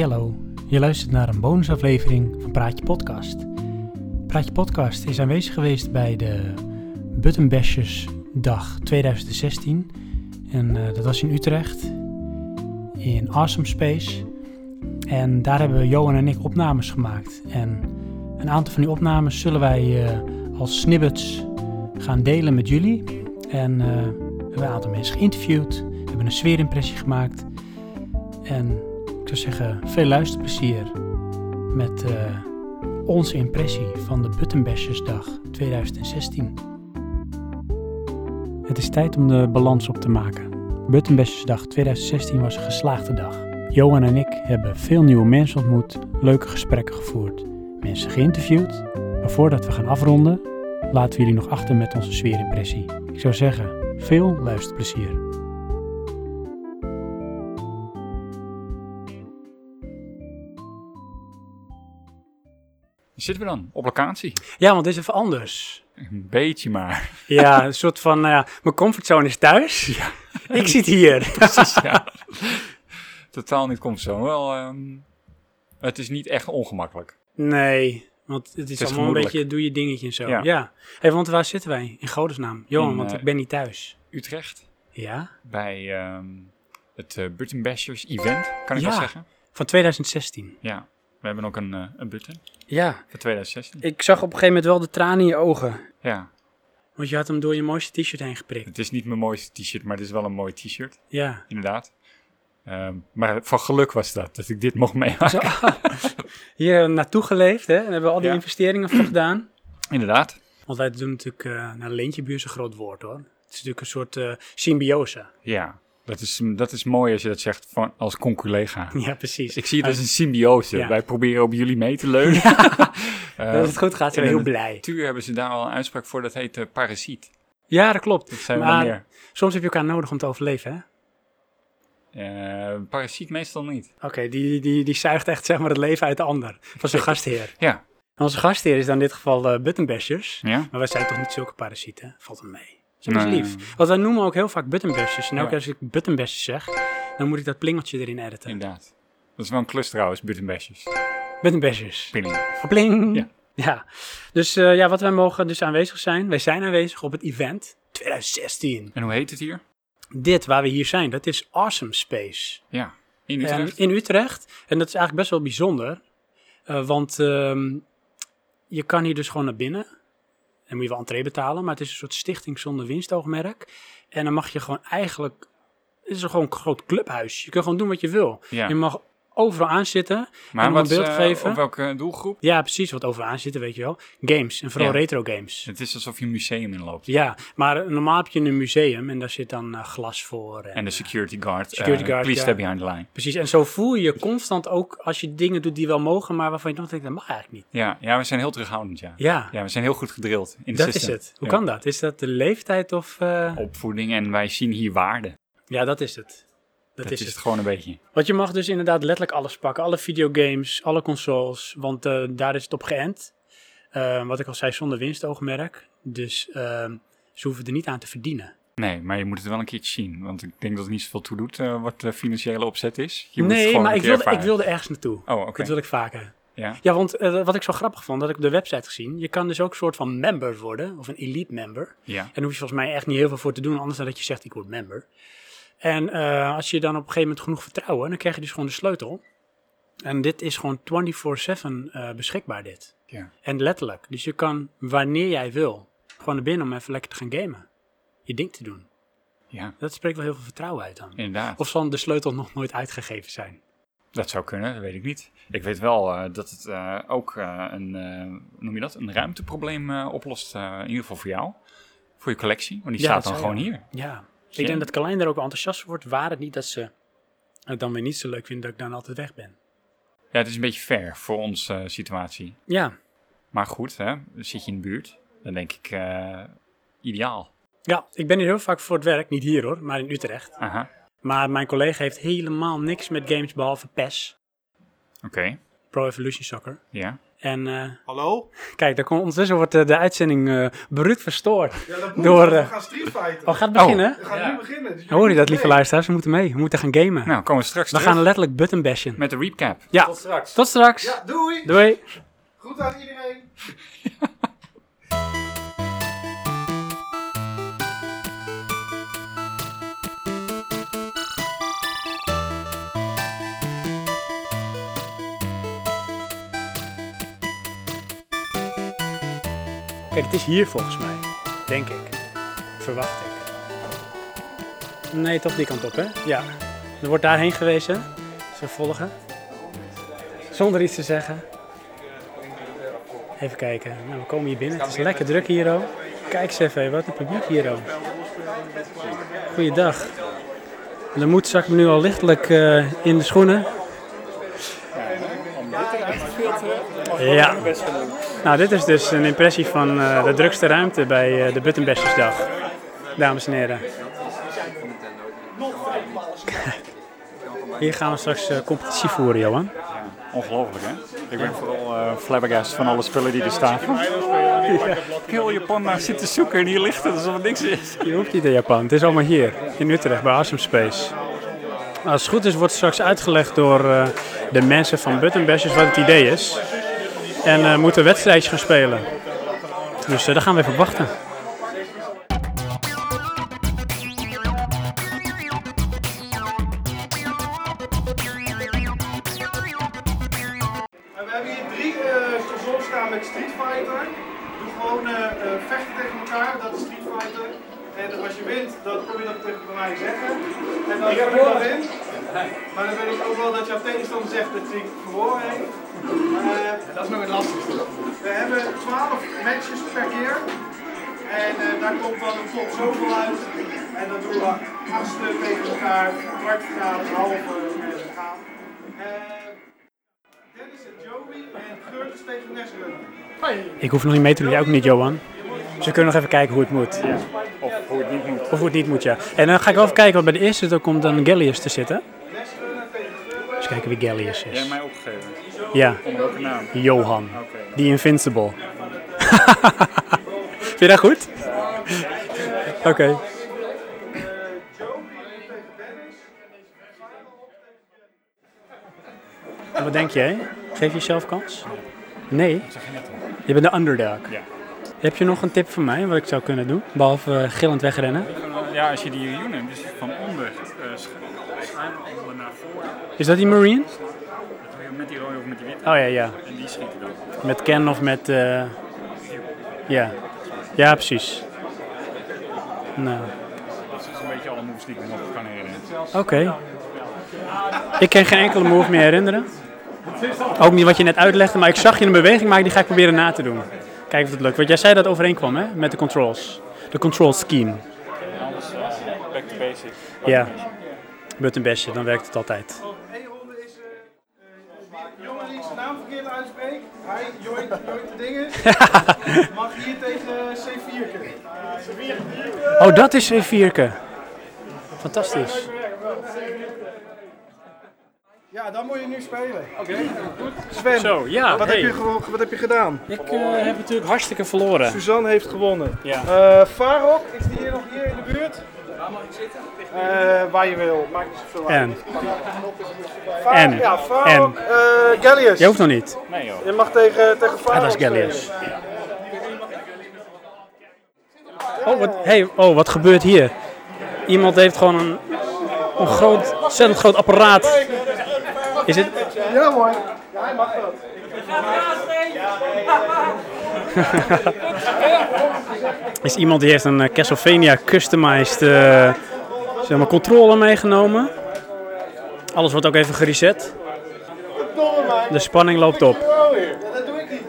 Hey hallo, je luistert naar een bonusaflevering van Praatje Podcast. Praatje Podcast is aanwezig geweest bij de Button Bashers Dag 2016. En eh, dat was in Utrecht, in Awesome Space. En daar hebben Johan en ik opnames gemaakt. En een aantal van die opnames zullen wij eh, als snippets gaan delen met jullie. En eh, we hebben een aantal mensen geïnterviewd. We hebben een sfeerimpressie gemaakt. En zou zeggen, veel luisterplezier met eh, onze impressie van de Buttonbashersdag 2016. Het is tijd om de balans op te maken. Buttonbashersdag 2016 was een geslaagde dag. Johan en ik hebben veel nieuwe mensen ontmoet, leuke gesprekken gevoerd, mensen geïnterviewd. Maar voordat we gaan afronden, laten we jullie nog achter met onze sfeerimpressie. Ik zou zeggen, veel luisterplezier. Zitten we dan op locatie? Ja, want dit is even anders. Een beetje maar. Ja, een soort van, nou ja, mijn comfortzone is thuis. Ja. Ik zit hier. Precies, ja. Totaal niet comfortzone. Wel, ehm, het is niet echt ongemakkelijk. Nee, want het is, is allemaal een beetje, doe je dingetje en zo. Ja. Ja. Hey, want waar zitten wij? In godesnaam. Johan, want eh, ik ben niet thuis. Utrecht, Ja? bij ehm, het uh, Button Bashers event, kan ik Ja. wel zeggen. Van 2016. Ja, we hebben ook een, eh, een button Ja. voor 2016. Ik zag op een gegeven moment wel de tranen in je ogen. Ja, Want je had hem door je mooiste t-shirt heen geprikt. het is niet mijn mooiste t-shirt, maar het is wel een mooi t-shirt, Ja. inderdaad. Ehm, maar van geluk was dat, dat ik dit mocht meemaken. Hier naartoe geleefd, hè? En hebben we al die Ja. investeringen voor gedaan. Inderdaad. Want wij doen natuurlijk, uh, nou, leentjebuur is een groot woord hoor. Het is natuurlijk een soort eh, symbiose. Ja, dat is, dat is mooi als je dat zegt van, als conculega. Ja, precies. Ik zie het als een symbiose. Ja. Wij proberen op jullie mee te leunen. Eh, Als het goed gaat, zijn we in heel de blij. natuur hebben ze daar al een uitspraak voor, dat heet eh, parasiet. Ja, dat klopt. Dat zijn Maar- meer. Soms heb je elkaar nodig om te overleven, hè? Eh, parasiet meestal niet. Oké, die, die, die zuigt echt zeg maar het leven uit de ander. Van zijn gastheer. Ja. En onze gastheer is dan in dit geval uh, buttonbashers. Ja? Maar wij zijn toch niet zulke parasieten? Valt hem mee. Zo is Nee. lief. Want wij noemen ook heel vaak buttonbashers. En elke Ja. keer als ik buttonbashers zeg, dan moet ik dat plingeltje erin editen. Inderdaad. Dat is wel een klus trouwens, buttonbashers. Buttonbashers. Pilling. Pling. Ja. Ja. Dus uh, ja, wat wij mogen dus aanwezig zijn. Wij zijn aanwezig op het event 2016. En hoe heet het hier? Dit waar we hier zijn, dat is Awesome Space. Ja. In En Utrecht? in Utrecht. En dat is eigenlijk best wel bijzonder. eh, want ehm, je kan hier dus gewoon naar binnen. Dan moet je wel entree betalen. Maar het is een soort stichting zonder winstoogmerk. En dan mag je gewoon eigenlijk... Het is gewoon een groot clubhuis. Je kunt gewoon doen wat je wil. ja. Je mag overal aanzitten. maar om een beeld eh, geven. op welke doelgroep? Ja, precies. Wat overal aanzitten, weet je wel. Games. En vooral Ja. retro games. Het is alsof je een museum inloopt. Ja, maar normaal heb je een museum. En daar zit dan eh, glas voor. En, En de eh, security guard. security guard, Please ja. step behind the line. Precies. En zo voel je je constant ook als je dingen doet die wel mogen. Maar waarvan je nog denkt, dat mag eigenlijk niet. Ja, ja, we zijn heel terughoudend, ja. Ja. Ja, we zijn heel goed gedrild in Dat is het. Hoe Ja. kan dat? Is dat de leeftijd of... Opvoeding en wij zien hier waarde. Ja, dat is het. Dat, Dat, is, is het. gewoon een beetje. Want je mag dus inderdaad letterlijk alles pakken. Alle videogames, alle consoles. Want eh, daar is het op geënt. Eh, wat ik al zei, zonder winstoogmerk. Dus ehm, ze hoeven er niet aan te verdienen. Nee, maar je moet het wel een keertje zien. Want ik denk dat het niet zoveel toe doet eh, wat de financiële opzet is. Je moet het nee, maar ik wilde, ik wilde ergens naartoe. Oh, oké. Dat wil ik vaker. Ja. Ja, want wat ik zo grappig vond, dat ik op de website gezien. Je kan dus ook een soort van member worden. Of een elite member. ja. En daar hoef je volgens mij echt niet heel veel voor te doen, anders dan dat je zegt ik word member. En eh, als je dan op een gegeven moment genoeg vertrouwen, dan krijg je dus gewoon de sleutel. En dit is gewoon 24-7 eh, beschikbaar dit. Ja. En letterlijk. Dus je kan wanneer jij wil, gewoon naar binnen om even lekker te gaan gamen. Je ding te doen. ja, Dat spreekt wel heel veel vertrouwen uit dan. inderdaad. Of zal de sleutel nog nooit uitgegeven zijn? Dat zou kunnen, dat weet ik niet. Ik weet wel eh, dat het ook een, noem je dat, een ruimteprobleem oplost. in ieder geval voor jou. Voor je collectie. Want die Ja, staat dan gewoon hier. Ja. Ik denk dat Carlijn daar ook wel enthousiast wordt, waar het niet dat ze het dan weer niet zo leuk vindt dat ik dan altijd weg ben. Ja, het is een beetje ver voor onze eh, situatie. Ja, Maar goed, hè, zit je in de buurt. Dan denk ik, eh, ideaal. Ja, ik ben hier heel vaak voor het werk. Niet hier hoor, maar in Utrecht. Aha, Maar mijn collega heeft helemaal niks met games behalve PES. oké. Pro Evolution Soccer. Ja, En eh, Hallo? kijk, daar komt, ondertussen wordt eh, de uitzending eh bruut verstoord. Ja, dat moet. Door, we eh, gaan Street Fighter. Oh, gaat het beginnen? we gaan nu beginnen. dus Hoor je dat, lieve luisteraars? We moeten mee. We moeten gaan gamen. Nou, komen we straks we terug gaan letterlijk button bashen. met de recap. Ja, Tot straks. tot straks. Ja, doei. Doei. Goed aan iedereen. Kijk, het is hier volgens mij. Denk ik. Verwacht ik. Nee, toch die kant op, hè? Ja. Er wordt daarheen gewezen. Ze volgen. Zonder iets te zeggen. Even kijken. Nou, we komen hier binnen. Het is lekker druk hier, ook. Kijk eens even, wat een publiek hier, ook. Goeiedag. De moed zakt me nu al lichtelijk eh, in de schoenen. Ja. Nou, dit is dus een impressie van eh, de drukste ruimte bij eh, de Buttonbashesdag. Dames en heren. Hier gaan we straks eh, competitie voeren, Johan. Ongelooflijk, hè? Ik ben vooral flabbergast van alle spullen die er staan. Heel Japan naar zitten zoeken en hier ligt het alsof er niks is. Je hoeft niet in Japan. Het is allemaal hier, in Utrecht, bij Awesome Space. Als het goed is, wordt straks uitgelegd door de mensen van Button Bashers wat het idee is. En eh, moeten we wedstrijdjes gaan spelen. Dus eh, daar gaan we even op wachten. En we hebben hier drie eh staan met Street Fighter. Doe gewoon eh, eh, vechten tegen elkaar, dat is Street Fighter. En als je wint, dan kom je dat tegen mij zeggen. En dan ik dat in. Maar dan wil ik ook wel dat jouw tegenstander zegt dat hij verloren heeft. Eh, dat is nog het lastigste. We hebben 12 matches per keer. En eh, daar komt dan een top zoveel uit. En dan doen we achtste tegen elkaar, kwartfinale, halve en gaan. Eh, Dennis en Joey en Geurtjes tegen Nesrun. Ik hoef nog niet mee te doen, jij ook niet, Johan. Dus we kunnen nog even kijken hoe het moet. Of hoe het niet moet. Of hoe het niet moet, ja. En dan ga ik wel even kijken, want bij de eerste er komt dan Gallius te zitten. Nesrun tegen Geurtjes. Dus kijken wie Gallius Jij is. hebt mij opgegeven. Ja, Onder welke naam? Johan. Oké. Die Invincible. Vind je dat goed? Oké. En wat denk jij? Geef je jezelf kans? Nee? Je bent de underdog. Ja. Heb je nog een tip voor mij wat ik zou kunnen doen? Behalve eh, gillend wegrennen. Ja, als je die unit dus van onder uh, naar voren, Is dat die Marine? met die rode of met die witte Oh ja, ja. en die schieten dan. Met Ken of met... eh, Ja. Ja, precies. Nou, Dat is een beetje alle moves die ik me nog kan herinneren. oké. Ik kan geen enkele move meer herinneren. Ook niet wat je net uitlegde, maar ik zag je een beweging maken, die ga ik proberen na te doen. Kijken of het lukt. Want jij zei dat het overeenkwam, hè? Met de controls. De control scheme. Alles uh, back to basic. Ja. Button bestje, dan werkt het altijd. Eén ronde is eh eh, jongen die zijn naam verkeerd uitspreekt. Hij joint, joint de dingen. Mag hier tegen C4 kunnen. Oh, dat is een vierke. Fantastisch. Ja, dan moet je nu spelen. Oké, goed. Sven, Zo, ja. wat, heb je, wat heb je gedaan? Ik eh, heb natuurlijk hartstikke verloren. Suzanne heeft gewonnen. Ja. Eh Farok, is die hier nog hier in de buurt? Waar mag ik zitten? Waar je wil, maakt niet zoveel uit. En? En? Ja, En? eh Gallius. Jij hoeft nog niet. Nee joh. Je mag tegen, tegen Farok Ah, dat is. Gallius. Oh wat, hey, oh, wat gebeurt hier? Iemand heeft gewoon een, een groot, ontzettend groot apparaat. Is het? Ja mooi. Ja, hij mag dat. Is iemand die heeft een eh, Castlevania customized eh, zeg maar, controller meegenomen. Alles wordt ook even gereset. De spanning loopt op.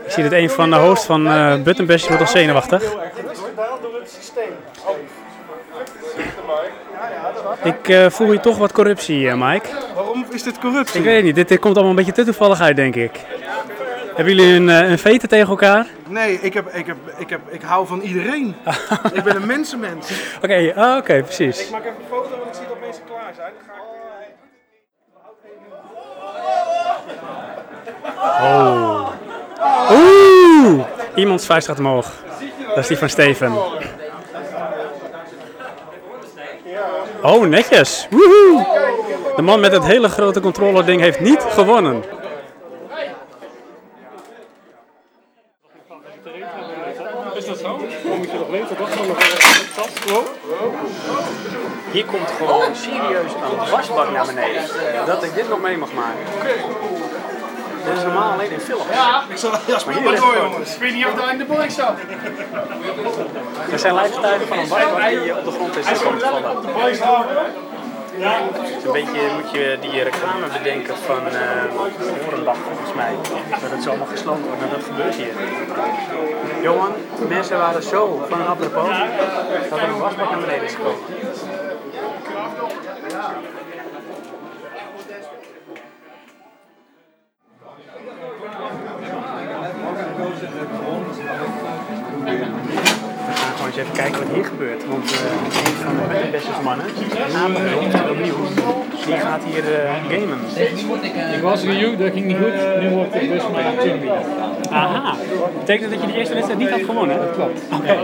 Ik zie dat een van de hosts van uh, wordt al zenuwachtig. Ik eh, voel hier toch wat corruptie, eh, Mike. Waarom is dit corruptie? Ik weet het niet, dit, dit komt allemaal een beetje te toevallig uit, denk ik. Hebben jullie een, eh, een vete tegen elkaar? Nee, ik, heb, ik, heb, ik, heb, ik hou van iedereen. ik ben een mensenmens. Oké, ah, oké, precies. Ik maak even een foto, want ik zie dat mensen klaar zijn. Dan ga ik... Oh. Oeh! Iemands vuist gaat omhoog. Dat is die van Steven. Oh, netjes. Woehoe! De man met het hele grote controller ding heeft niet gewonnen. Is dat zo? Dan moet je nog weten dat Hier komt gewoon serieus een wasbak naar beneden. Dat ik dit nog mee mag maken. Dit is normaal alleen in film. Ja, ik zal ja, Maar ligt gewoon- jongens. Ik weet niet of daar in de zat. Er zijn lijfgetuigen van een wasbak die op de grond is komen Dus een beetje moet je die reclame bedenken van uh, Orenbach volgens mij. Dat het zo allemaal gesloten wordt en dat gebeurt hier. Johan, mensen waren zo van apropos dat er een wasbak naar beneden is gekomen. Eens even kijken wat hier gebeurt. Want eh een van de Bettenbesters-mannen, Abraham, opnieuw, die gaat hier eh, gamen. Ik was Ryu, dat ging niet goed. Nu wordt het dus mijn Chun-Li. Aha, betekent dat je de eerste wedstrijd niet had gewonnen? Dat Klopt.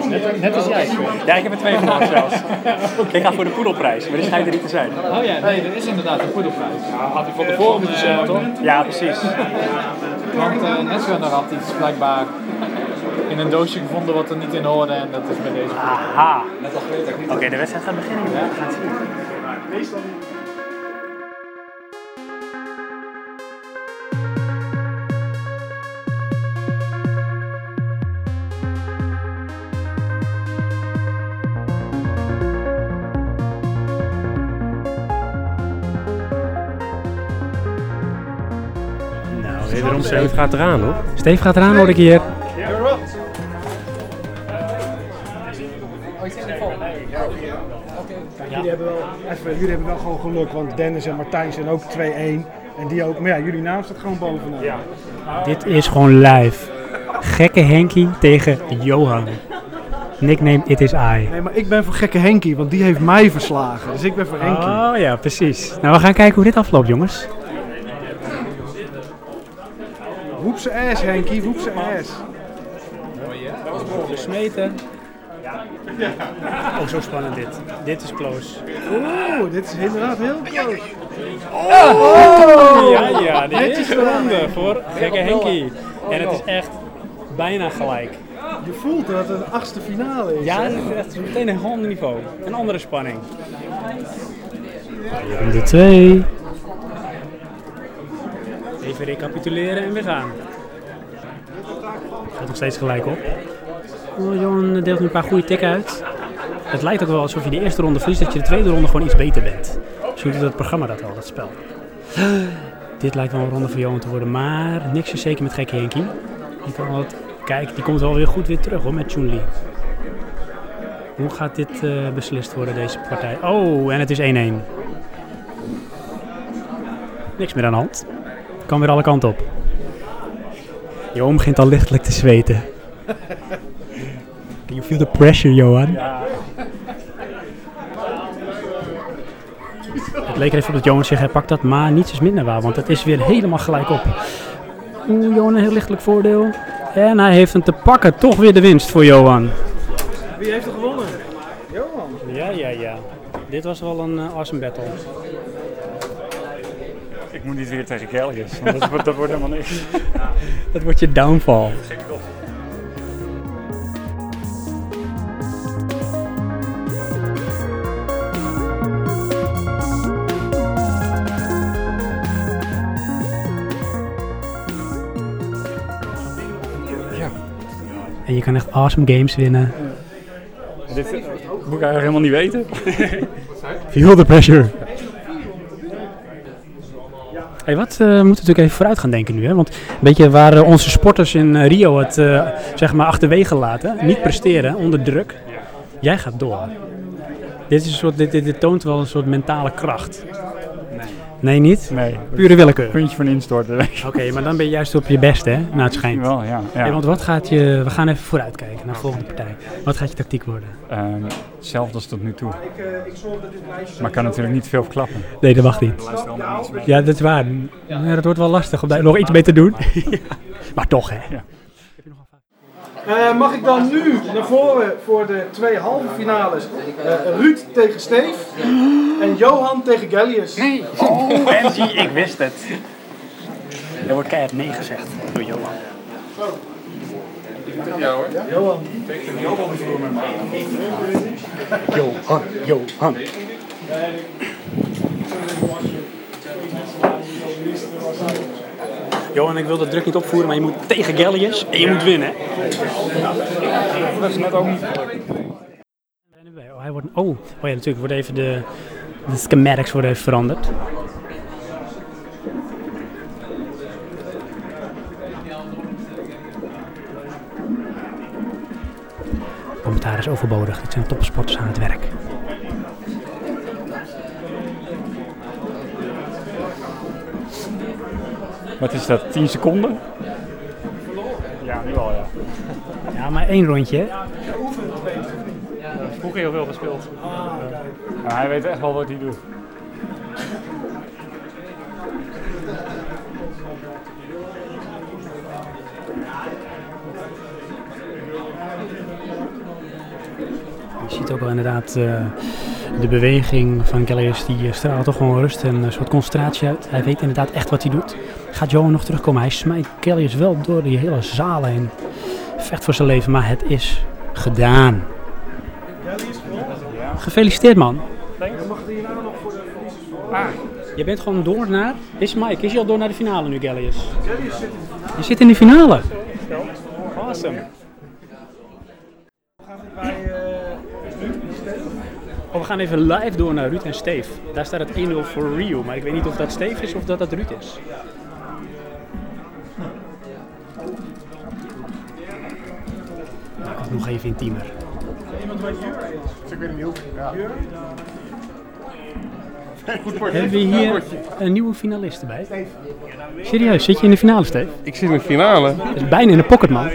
Net, net als jij. Ja, ik heb er twee gewonnen zelfs. Ik ga voor de poedelprijs, maar die schijnt er niet te zijn. Oh ja, nee, dat is inderdaad een poedelprijs. Had ik van tevoren moeten zeggen, toch? Ja, precies. Want uh, Netrunner had iets blijkbaar in een doosje gevonden wat er niet in hoorde en dat is bij deze. Aha. Oké, de wedstrijd gaat beginnen. jongen. We gaan het zien. Nou, wederom Steve gaat eraan hoor. Steve gaat eraan, hoor ik hier. Jullie hebben wel gewoon geluk, want Dennis en Martijn zijn ook 2-1. En die ook, maar ja, jullie naam staat gewoon bovenaan. Dit is gewoon live. Gekke Henkie tegen Johan. Nickname It Is I. Nee, maar ik ben voor gekke Henkie, want die heeft mij verslagen. Dus ik ben voor Henkie. Oh ja, precies. Nou, we gaan kijken hoe dit afloopt, jongens. Woep ze ass, Henkie, woep ze ass. Gesmeten. Oh, zo spannend dit. Dit is close. Oeh, dit is inderdaad heel close. Ja, ja, dit is de ronde voor Gekke Henkie. En het is echt bijna gelijk. Je voelt dat het een achtste finale is. Ja, het is echt meteen een ander niveau. Een andere spanning. Ronde 2. Even recapituleren en we gaan. Het gaat nog steeds gelijk op. Oh, Johan deelt nu een paar goede tikken uit. Het lijkt ook wel alsof je de eerste ronde verliest, dat je de tweede ronde gewoon iets beter bent. Zo doet het programma dat al, dat spel. Dit lijkt wel een ronde voor Johan te worden, maar niks is zeker met gekke Henkie. Wat, kijk, die komt wel weer goed weer terug hoor, met Chun-Li. Hoe gaat dit eh, beslist worden, deze partij? Oh, en het is 1-1. Niks meer aan de hand. Kan weer alle kanten op. Johan begint al lichtelijk te zweten. You feel the pressure, Johan? Het leek er even op dat Johan zich hij pakt dat, maar niets is minder waar, want het is weer helemaal gelijk op. Oeh, Johan een heel lichtelijk voordeel. En hij heeft hem te pakken. Toch weer de winst voor Johan. Wie heeft er gewonnen? Johan. Ja, ja, ja. Dit was wel een uh, awesome battle. Ik moet niet weer tegen Kelly's, want dat, wordt- dat wordt helemaal niks. Dat wordt je downfall. Je kan echt awesome games winnen. Dit eh, moet ik eigenlijk helemaal niet weten. Feel the pressure. Hey, wat eh, we moeten natuurlijk even vooruit gaan denken nu. Hè? Want een beetje waar eh, onze sporters in eh, Rio het zeg maar achterwege laten. Niet presteren onder druk. Jij gaat door. Dit, is een soort, dit, dit, dit toont wel een soort mentale kracht. Nee, niet? Nee, Pure willekeur. puntje van instorten. Oké, maar dan ben je juist op je best, hè? Na het schijnt. Wel, ja. ja. Hey, want wat gaat je... We gaan even vooruit kijken naar de volgende partij. Wat gaat je tactiek worden? Ehm, hetzelfde als tot nu toe. Maar ik kan natuurlijk niet veel verklappen. Nee, dat mag niet. Ja, dat is waar. Ja, dat wordt wel lastig om daar nog iets mee te doen. Maar toch, hè? Ja. Eh, mag ik dan nu naar voren voor de twee halve finales? Eh, Ruud tegen Steve en Johan tegen Gallius. Nee. Oh, ik wist het. Er wordt keihard nee gezegd door Johan. Johan. Johan, Johan. Johan, ik wil de druk niet opvoeren, maar je moet tegen Gallius en je moet winnen. Dat is net ook niet. Oh, hij wordt, oh, oh ja, natuurlijk wordt even de, de schematics worden even veranderd. Commentaar is overbodig. Dit zijn topsporters aan het werk. Wat is dat, 10 seconden? Ja, nu al ja. Ja, maar één rondje. hè? Vroeger heel veel gespeeld. Maar hij weet echt wel wat hij doet. Je ziet ook wel inderdaad eh, de beweging van Gallius, die eh, straalt toch gewoon rust en een soort concentratie uit. Hij weet inderdaad echt wat hij doet. Gaat Johan nog terugkomen? Hij smijt Gallius wel door die hele zaal heen. Vecht voor zijn leven, maar het is gedaan. Gefeliciteerd man. Ah, je bent gewoon door naar... Is Mike, is je al door naar de finale nu Gallius? Je zit in de finale. Awesome. Oh, we gaan even live door naar Ruud en Steef. Daar staat het 1-0 voor Rio, maar ik weet niet of dat Steef is of dat dat Ruud is. Nog even intiemer. Hebben we hier een nieuwe finalist erbij? Serieus, zit je in de finale, Steef? Ik zit in de finale. Dat is bijna in de pocket, man.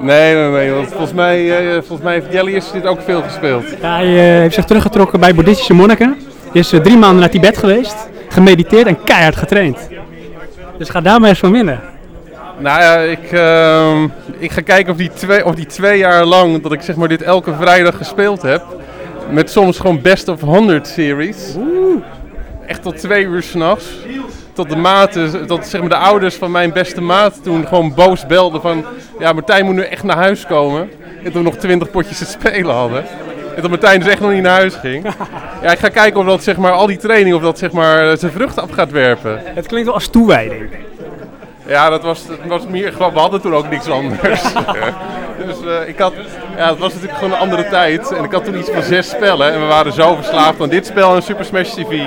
Nee, nee, nee. Want volgens mij, eh, volgens mij heeft Jellius dit ook veel gespeeld. Hij eh, heeft zich teruggetrokken bij boeddhistische monniken. Is eh, drie maanden naar Tibet geweest, gemediteerd en keihard getraind. Dus ga daar maar eens van winnen. Nou ja, ik, ehm, ik ga kijken of die, twee, of die twee jaar lang dat ik zeg maar dit elke vrijdag gespeeld heb. Met soms gewoon best of 100 series. Echt tot twee uur s'nachts. Tot de maten, tot zeg maar de ouders van mijn beste maat toen gewoon boos belden van... Ja, Martijn moet nu echt naar huis komen. En toen we nog 20 potjes te spelen hadden. En dat Martijn dus echt nog niet naar huis ging. Ja, ik ga kijken of dat zeg maar al die training of dat zeg maar zijn vruchten af gaat werpen. Het klinkt wel als toewijding. Ja, dat was, dat was meer gewoon, we hadden toen ook niks anders. dus eh, ik had, ja, het was natuurlijk gewoon een andere tijd. En ik had toen iets van zes spellen. En we waren zo verslaafd aan dit spel en Super Smash TV.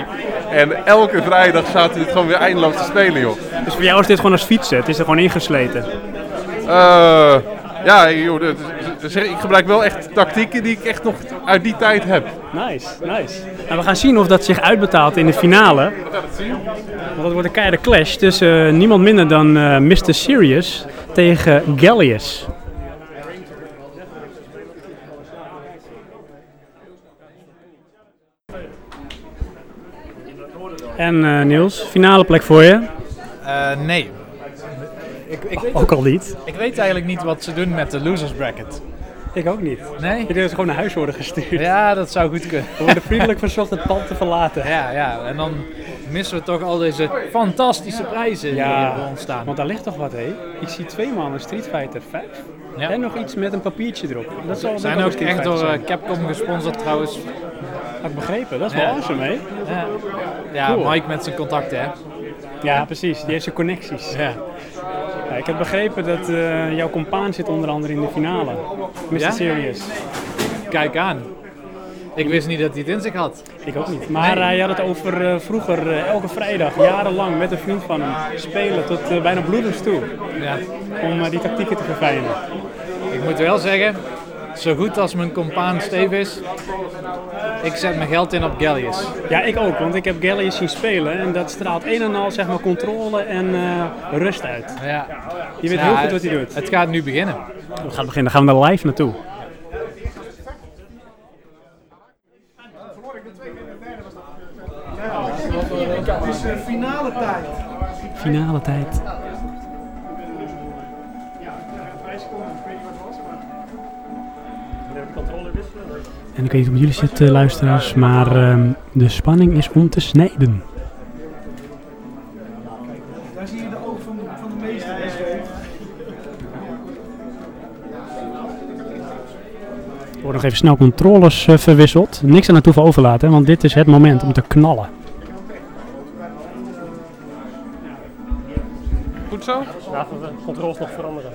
En elke vrijdag zaten we dit gewoon weer eindeloos te spelen, joh. Dus voor jou is dit gewoon als fietsen, het is er gewoon ingesleten. Eh, ja, joh, dat zeg ik ik gebruik wel echt tactieken die ik echt nog uit die tijd heb. Nice, nice. En we gaan zien of dat zich uitbetaalt in de finale. Want dat wordt een keiharde clash tussen eh, niemand minder dan eh, Mr. Sirius tegen Gallius. En eh, Niels, finale plek voor je. Eh, nee. Ik, ik, weet, Ook al niet. ik weet eigenlijk niet wat ze doen met de losers bracket. Ik ook niet. Nee? Ik denk dat ze gewoon naar huis worden gestuurd. Ja, dat zou goed kunnen. We worden vriendelijk verzocht het pand te verlaten. Ja, ja. En dan missen we toch al deze fantastische prijzen die Ja, hier ontstaan. want daar ligt toch wat, hé? Ik zie twee mannen Street Fighter 5 Ja. en nog iets met een papiertje erop. Dat zal zijn ook echt door eh, Capcom gesponsord trouwens. Had ik begrepen, dat is wel Ja. awesome, hè? Ja, ja Cool. Mike met zijn contacten, hè. Ja, precies. Die heeft zijn connecties. Ja. Ik heb begrepen dat eh, jouw compaan zit onder andere in de finale. Mr. Ja? Serious. Kijk aan. Ik wist niet dat hij het in zich had. Ik ook niet. Maar hij had het over eh, vroeger eh, elke vrijdag, jarenlang, met een vriend van hem, spelen tot bijna bloedens toe. Ja. Om die tactieken te verfijnen. Ik moet wel zeggen, zo goed als mijn compaan Steve is, ik zet mijn geld in op Gallius. Ja, ik ook, want ik heb Gallius zien spelen en dat straalt een en al zeg maar controle en eh, rust uit. Ja. Je weet Ja, heel goed wat hij doet. Het gaat nu beginnen. We gaan beginnen, dan gaan we er live naartoe. Het is eh, finale tijd. Finale tijd. En ik weet niet hoe jullie zitten, luisteraars, maar ehm, de spanning is om te snijden. Daar zie je de oog van, van de meester. Er worden nog even snel controles eh, verwisseld. Niks aan het toeval overlaten, want dit is het moment om te knallen. Goed zo? Laten we de controles nog veranderen.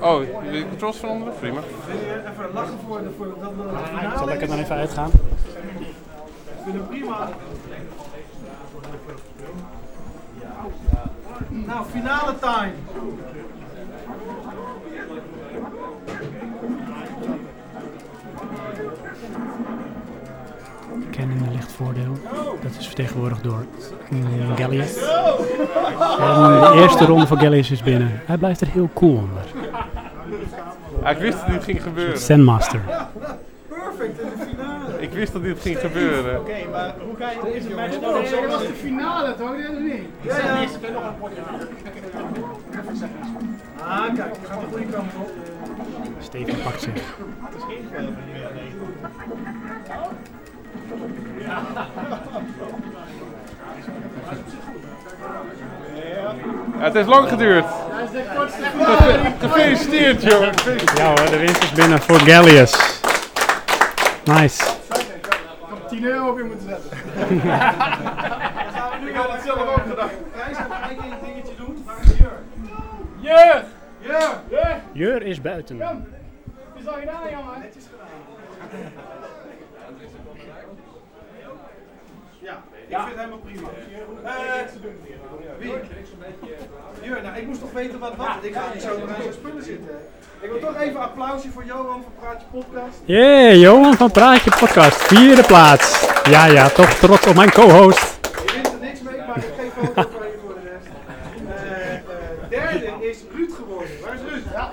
Oh, wil je controls veranderen? Prima. Wil je even lachen voor, de, voor dat we het finale Zal ik er dan even uitgaan? Ik vind het prima. Nou, finale time. Canon ligt voordeel. Dat is vertegenwoordigd door mm, Gallius. En de eerste ronde voor Gallius is binnen. Hij blijft er heel cool onder. Ik wist dat dit ging gebeuren. Sandmaster. Perfect in de finale. Ik wist dat dit ging gebeuren. Oké, maar hoe ga je deze match nou dat was de finale toch? Dat is niet. Ja, ja. Ah, kijk, je gaat de goede kant op. Steven pakt zich. Ja, het heeft lang geduurd. Gefeliciteerd, jongen. Ja hoor, de winst is binnen voor Gallius. Nice. 10 euro op je moeten zetten. Dan gaan we nu wel het zelf ook gedacht. Een dingetje doen. Waar is Jur? Jur! Jur! Jur is buiten. Is al gedaan, jongen. Ja, ik vind het helemaal prima. Eh, wie? Jur, nou ik moest toch weten wat wat. Ik ga niet zo aan zijn spullen zitten. Ik wil toch even een applausje voor Johan van Praatje Podcast. Jee, Johan van Praatje Podcast. Vierde plaats. Ja, ja, toch trots op mijn co-host. Je wint er niks mee, maar ik geef foto van je voor de rest. Eh, eh, derde is Ruud geworden. Waar is Ruud? Ja.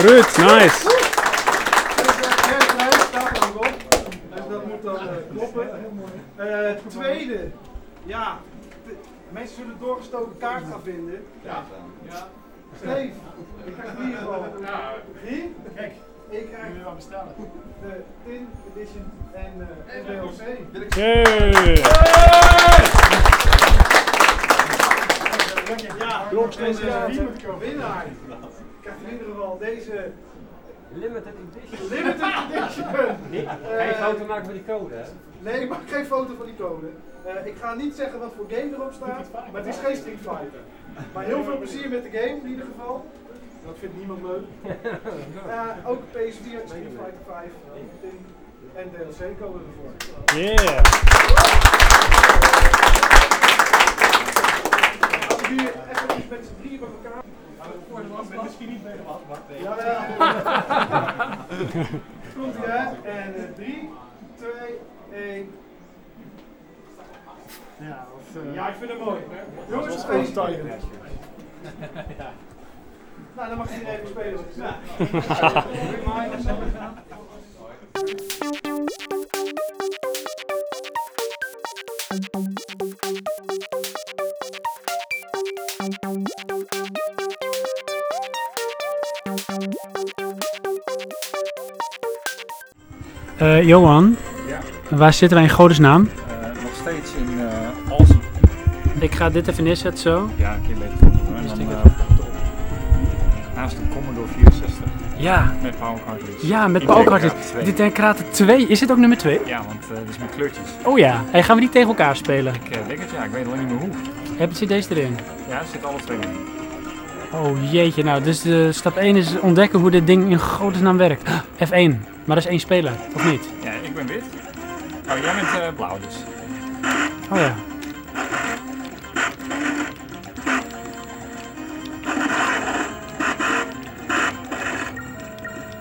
Ruud, nice. Derde prijs, staat er ook op. Dus dat moet dan eh, kloppen. Eh, tweede, ja, de- mensen zullen doorgestoken kaart gaan vinden. Ja. Steve, ik krijg in ieder geval drie. Kijk, ik krijg wel bestellen. de Tin Edition en eh en DLC. Ja, en de winnaar. Krijgt in ieder geval deze Limited edition. limited edition. Geen foto maken van die code, hè? Nee, ik maak geen foto van die code. Eh, ik ga niet zeggen wat voor game erop staat, maar het is geen Street Fighter. Maar heel veel plezier met de game in ieder geval. Dat vindt niemand leuk. Eh, ook PS4, Street Fighter 5 en DLC komen ervoor. Yeah. Als we hier even iets met z'n drieën bij elkaar. Misschien niet bij de wasbak. Ja, ja. Komt ie hè? En 3, 2, 1. Ja, of, eh, Ja, ik vind het mooi. Jongens, twee spelen. Nou, dan mag iedereen even spelen. Ja. Eh, Johan, waar zitten wij in godesnaam? Eh, nog steeds in eh Alsen. Ik ga dit even neerzetten zo. Ja, een keer beter doen. En dan, eh, naast een Commodore 64 Ja, met power cartridge. ja met In Carter. 2. Dit Tekraten 2. Is dit ook nummer 2? Ja, want dat is met kleurtjes. Oh ja. Hey, gaan we die tegen elkaar spelen? Ik denk het ja, ik weet alleen niet meer hoe. Heb je CD's erin? Ja, er zitten alle twee in. Oh jeetje, nou, dus de stap 1 is ontdekken hoe dit ding in godesnaam werkt. F1, maar dat is één speler, of niet? Ja, ik ben wit. Oh, jij bent eh, blauw dus. Oh ja.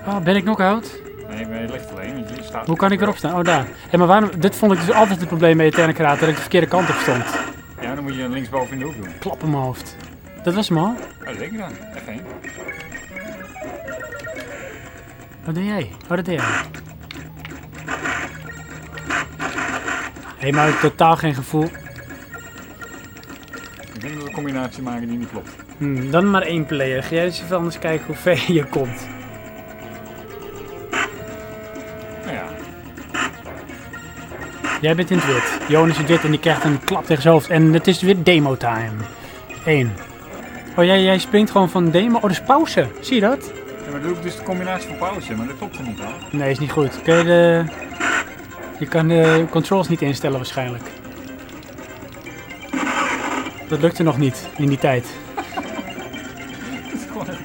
Oh, ben ik knock-out? Nee, maar je ligt alleen, want je staat... Hoe kan ik erop staan? Oh, daar. Hé, maar waarom, dit vond ik dus altijd het probleem met Eterne Kraat, dat ik de verkeerde kant op stond. Ja, dan moet je linksboven in de hoek doen. Klap in mijn hoofd. Dat was hem al. Oh, denk dan. Wat doe jij? Wat dat jij. Hé, maar ik heb totaal geen gevoel. Ik denk dat we een combinatie maken die niet klopt. Hmm, dan maar één player. Ga jij eens even anders kijken hoe ver je komt. Nou ja. Jij bent in het wit. Jonas is in het wit en die krijgt een klap tegen zijn hoofd. En het is weer demo time. 1. Oh, jij, jij springt gewoon van demo. Oh, dat is pauze. Zie je dat? Ja, maar doe ik dus de combinatie van pauze, maar dat klopt er niet aan. Nee, is niet goed. Kun je de... Je kan de controls niet instellen waarschijnlijk. Dat lukte nog niet in die tijd. Het is gewoon echt...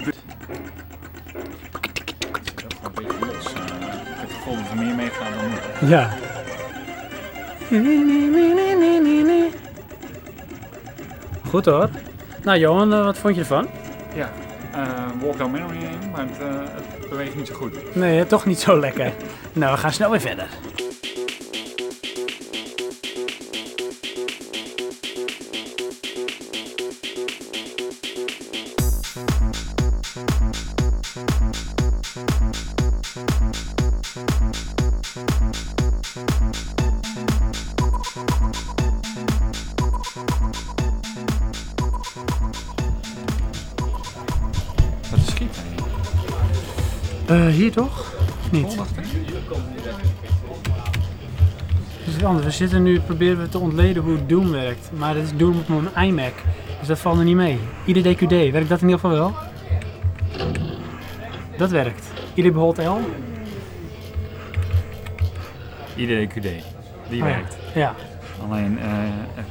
Gewoon een beetje los. eh. ik heb het gevoel dat er meer meegaan dan nu. Ja. Goed hoor. Nou Johan, eh, wat vond je ervan? Ja, eh walk down memory heen, maar het, eh, het beweegt niet zo goed. Nee, toch niet zo lekker. Nou, we gaan snel weer verder. Hier toch? Niet? Dat is anders. We zitten nu, proberen we te ontleden hoe Doom werkt. Maar dat is Doom op mijn iMac. Dus dat valt er niet mee. IDDQD, werkt dat in ieder geval wel? Dat werkt. ID behold L? IDQD. Die Oh werkt. Ja. Alleen eh, F.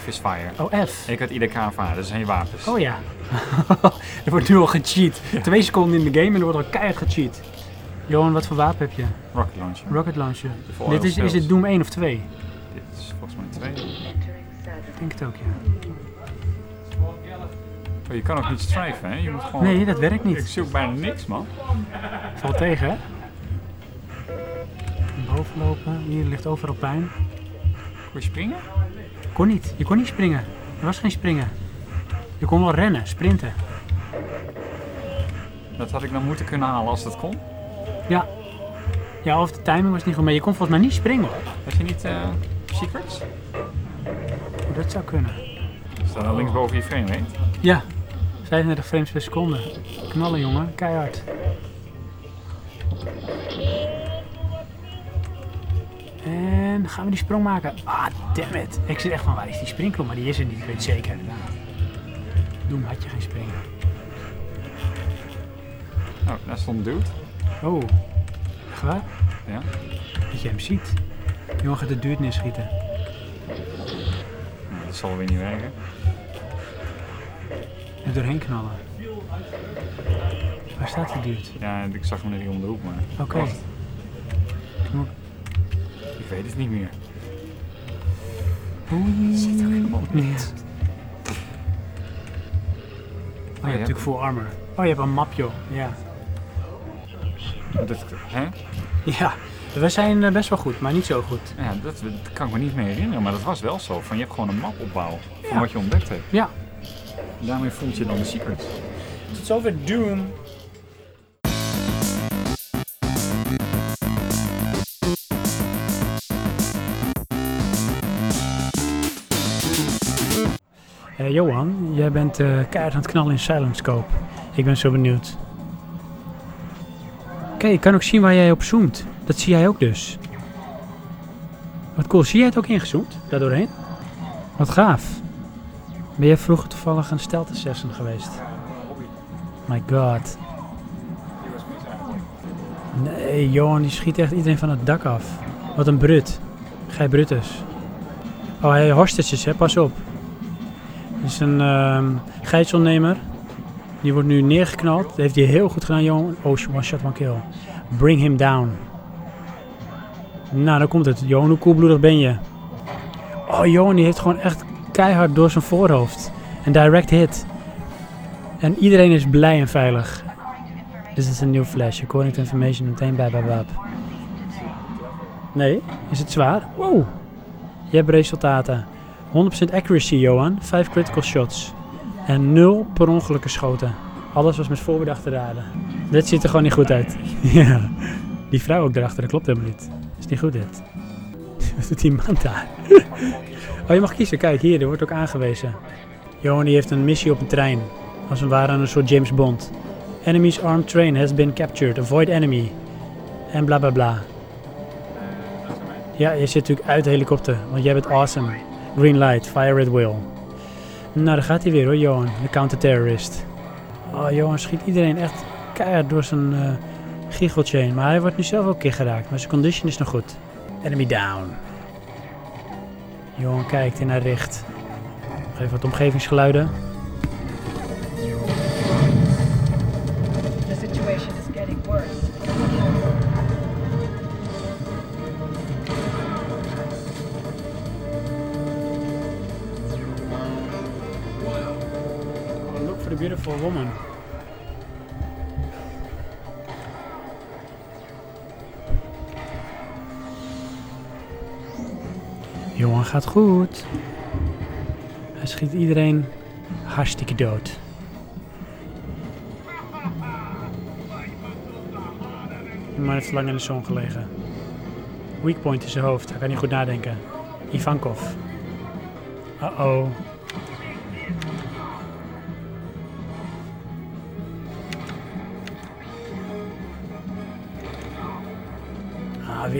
F is fire. Oh, F. Ik had IDKV, dat zijn je wapens. Oh ja. er wordt nu al gecheat. Twee seconden in de game en er wordt al keihard gecheat. Johan, wat voor wapen heb je? Rocket launcher. Rocket launcher. Dit is, is het Doom 1 of 2? Dit is volgens mij twee. Ik denk het ook, ja. Oh, je kan ook niet strijven, hè? Je moet gewoon... Nee, dat werkt Ik niet. zie ook bijna niks, man. Valt tegen, hè? Boven lopen. Hier ligt overal pijn. Kun je springen? Kon niet. Je kon niet springen. Er was geen springen. Je kon wel rennen, sprinten. Dat had ik dan moeten kunnen halen als dat kon. Ja. Ja, of de timing was niet goed. Maar je kon volgens mij niet springen hoor. Had je niet eh, secrets? Hoe dat zou kunnen. Staat dan linksboven je frame rate. Ja. 35 frames per seconde. Knallen jongen, keihard. En gaan we die sprong maken? Ah, damn it. Ik zit echt van, waar is die springklok? Maar die is er niet, ik weet het zeker. Doem, had je geen springen. Oh, daar stond een dude. Oh, echt waar? Ja. Dat je hem ziet. Jongen gaat de duurt neerschieten. Nou, dat zal weer niet werken. Er doorheen knallen. Waar staat die duurt? Ja, ik zag hem net hier om de hoek, maar... Oké. Moet- Ik weet het niet meer. Zit er helemaal niet. Je hebt natuurlijk full armor. Oh, je hebt een map, joh. Ja. Dat, hè? Ja, we zijn eh, best wel goed, maar niet zo goed. Ja, dat, dat kan ik me niet meer herinneren, maar dat was wel zo. Van, je hebt gewoon een map opbouw van Ja. wat je ontdekt hebt. Ja. Daarmee vond je dan de secrets. Tot zover Doom. Eh, Johan, jij bent eh keihard aan het knallen in Silent Scope. Ik ben zo benieuwd. Kijk, ik kan ook zien waar jij op zoomt. Dat zie jij ook dus. Wat cool, zie jij het ook ingezoomd? Daardoorheen? Wat gaaf. Ben jij vroeger toevallig een stealth assassin geweest? My god. Nee, Johan die schiet echt iedereen van het dak af. Wat een brut. Gij Brutus. Oh, hij hostages, hè? Pas op. Dit is een gijzelnemer. Die wordt nu neergeknald. Dat heeft hij heel goed gedaan, Johan. Oh, one shot, one kill. Bring him down. Nou, dan komt het. Johan, hoe koelbloedig ben je? Oh, Johan die heeft gewoon echt keihard door zijn voorhoofd. Een direct hit. En iedereen is blij en veilig. This is a new flash, according to information obtained by Babab. Nee, is het zwaar? Wow. Je hebt resultaten. 100% accuracy, Johan. 5 critical shots. En 0 per ongeluk geschoten. Alles was met voorbedachte raden. Dit ziet er gewoon niet goed uit. ja. Die vrouw ook daarachter, dat klopt helemaal niet. Is niet goed dit. Wat doet die man daar? oh, je mag kiezen. Kijk, hier, er wordt ook aangewezen. Johan die heeft een missie op een trein. Als het ware een soort James Bond. Enemy's armed train has been captured. Avoid enemy. En bla bla bla. Ja, je zit natuurlijk uit de helikopter, want jij bent awesome. Green light, fire at will. Nou, daar gaat hij weer hoor, Johan, de counterterrorist. Oh, Johan schiet iedereen echt keihard door zijn heen. Maar hij wordt nu zelf ook keer geraakt, maar zijn condition is nog goed. Enemy down. Johan kijkt en hij richt. Nog even wat omgevingsgeluiden. Beautiful woman. Johan gaat goed. Hij schiet iedereen hartstikke dood. Man heeft lang in de zon gelegen. Weak point in zijn hoofd. Hij kan niet goed nadenken. Ivankov. Uh-oh.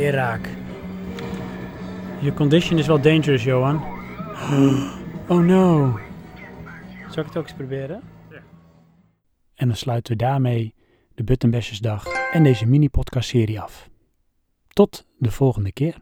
Weer raak. Je condition is wel dangerous, Johan. Oh no. Zal ik het ook eens proberen? Ja. En dan sluiten we daarmee de Buttonbashers dag en deze mini-podcast serie af. Tot de volgende keer.